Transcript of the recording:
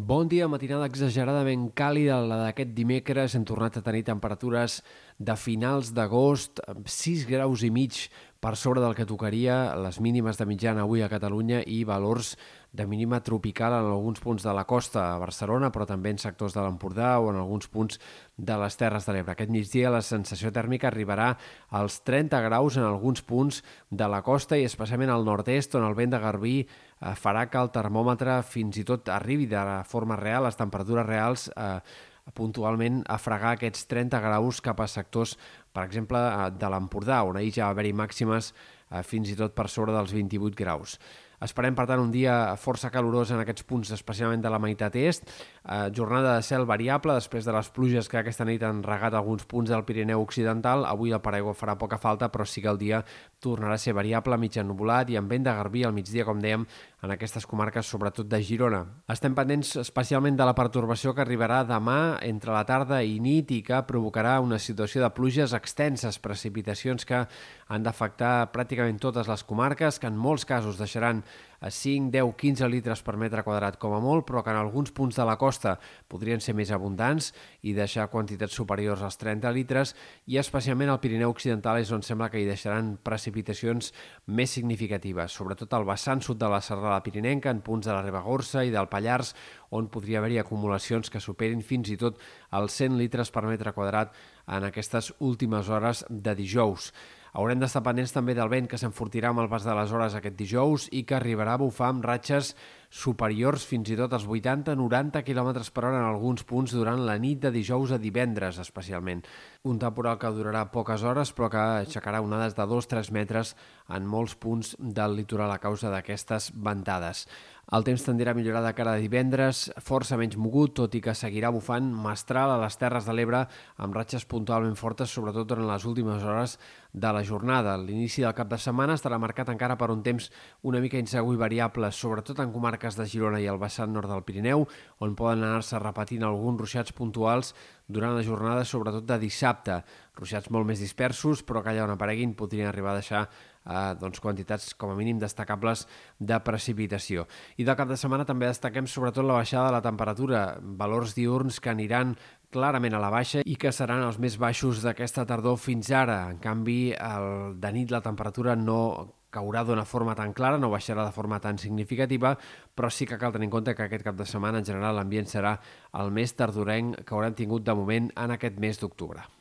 Bon dia, matinada exageradament càlida, la d'aquest dimecres. Hem tornat a tenir temperatures de finals d'agost, 6 graus i mig per sobre del que tocaria les mínimes de mitjana avui a Catalunya i valors de mínima tropical en alguns punts de la costa a Barcelona, però també en sectors de l'Empordà o en alguns punts de les Terres de l'Ebre. Aquest migdia la sensació tèrmica arribarà als 30 graus en alguns punts de la costa i especialment al nord-est, on el vent de Garbí eh, farà que el termòmetre fins i tot arribi de forma real, les temperatures reals eh, puntualment a fregar aquests 30 graus cap a sectors, per exemple, eh, de l'Empordà, on ahir ja va haver-hi màximes eh, fins i tot per sobre dels 28 graus. Esperem, per tant, un dia força calorós en aquests punts, especialment de la meitat est. Eh, jornada de cel variable després de les pluges que aquesta nit han regat alguns punts del Pirineu Occidental. Avui el paraigua farà poca falta, però sí que el dia tornarà a ser variable, mig ennubulat i amb vent de garbí al migdia, com dèiem, en aquestes comarques, sobretot de Girona. Estem pendents especialment de la pertorbació que arribarà demà entre la tarda i nit i que provocarà una situació de pluges extenses, precipitacions que han d'afectar pràcticament totes les comarques, que en molts casos deixaran a 5, 10, 15 litres per metre quadrat com a molt, però que en alguns punts de la costa podrien ser més abundants i deixar quantitats superiors als 30 litres i especialment al Pirineu Occidental és on sembla que hi deixaran precipitacions més significatives, sobretot al vessant sud de la serrada pirinenca, en punts de la Ribagorça i del Pallars, on podria haver-hi acumulacions que superin fins i tot els 100 litres per metre quadrat en aquestes últimes hores de dijous. Haurem d'estar pendents també del vent que s'enfortirà amb el pas de les hores aquest dijous i que arribarà a bufar amb ratxes superiors fins i tot als 80-90 km per hora en alguns punts durant la nit de dijous a divendres, especialment. Un temporal que durarà poques hores però que aixecarà onades de 2-3 metres en molts punts del litoral a causa d'aquestes ventades. El temps tendirà a millorar de cara a divendres, força menys mogut, tot i que seguirà bufant mestral a les Terres de l'Ebre amb ratxes puntualment fortes, sobretot durant les últimes hores de la jornada. L'inici del cap de setmana estarà marcat encara per un temps una mica insegur i variable, sobretot en comarques de Girona i el vessant nord del Pirineu, on poden anar-se repetint alguns ruixats puntuals durant la jornada, sobretot de dissabte. Ruixats molt més dispersos, però que allà on apareguin podrien arribar a deixar eh, doncs, quantitats com a mínim destacables de precipitació. I del cap de setmana també destaquem sobretot la baixada de la temperatura, valors diurns que aniran clarament a la baixa i que seran els més baixos d'aquesta tardor fins ara. En canvi, el, de nit la temperatura no caurà d'una forma tan clara, no baixarà de forma tan significativa, però sí que cal tenir en compte que aquest cap de setmana en general l'ambient serà el més tardorenc que haurem tingut de moment en aquest mes d'octubre.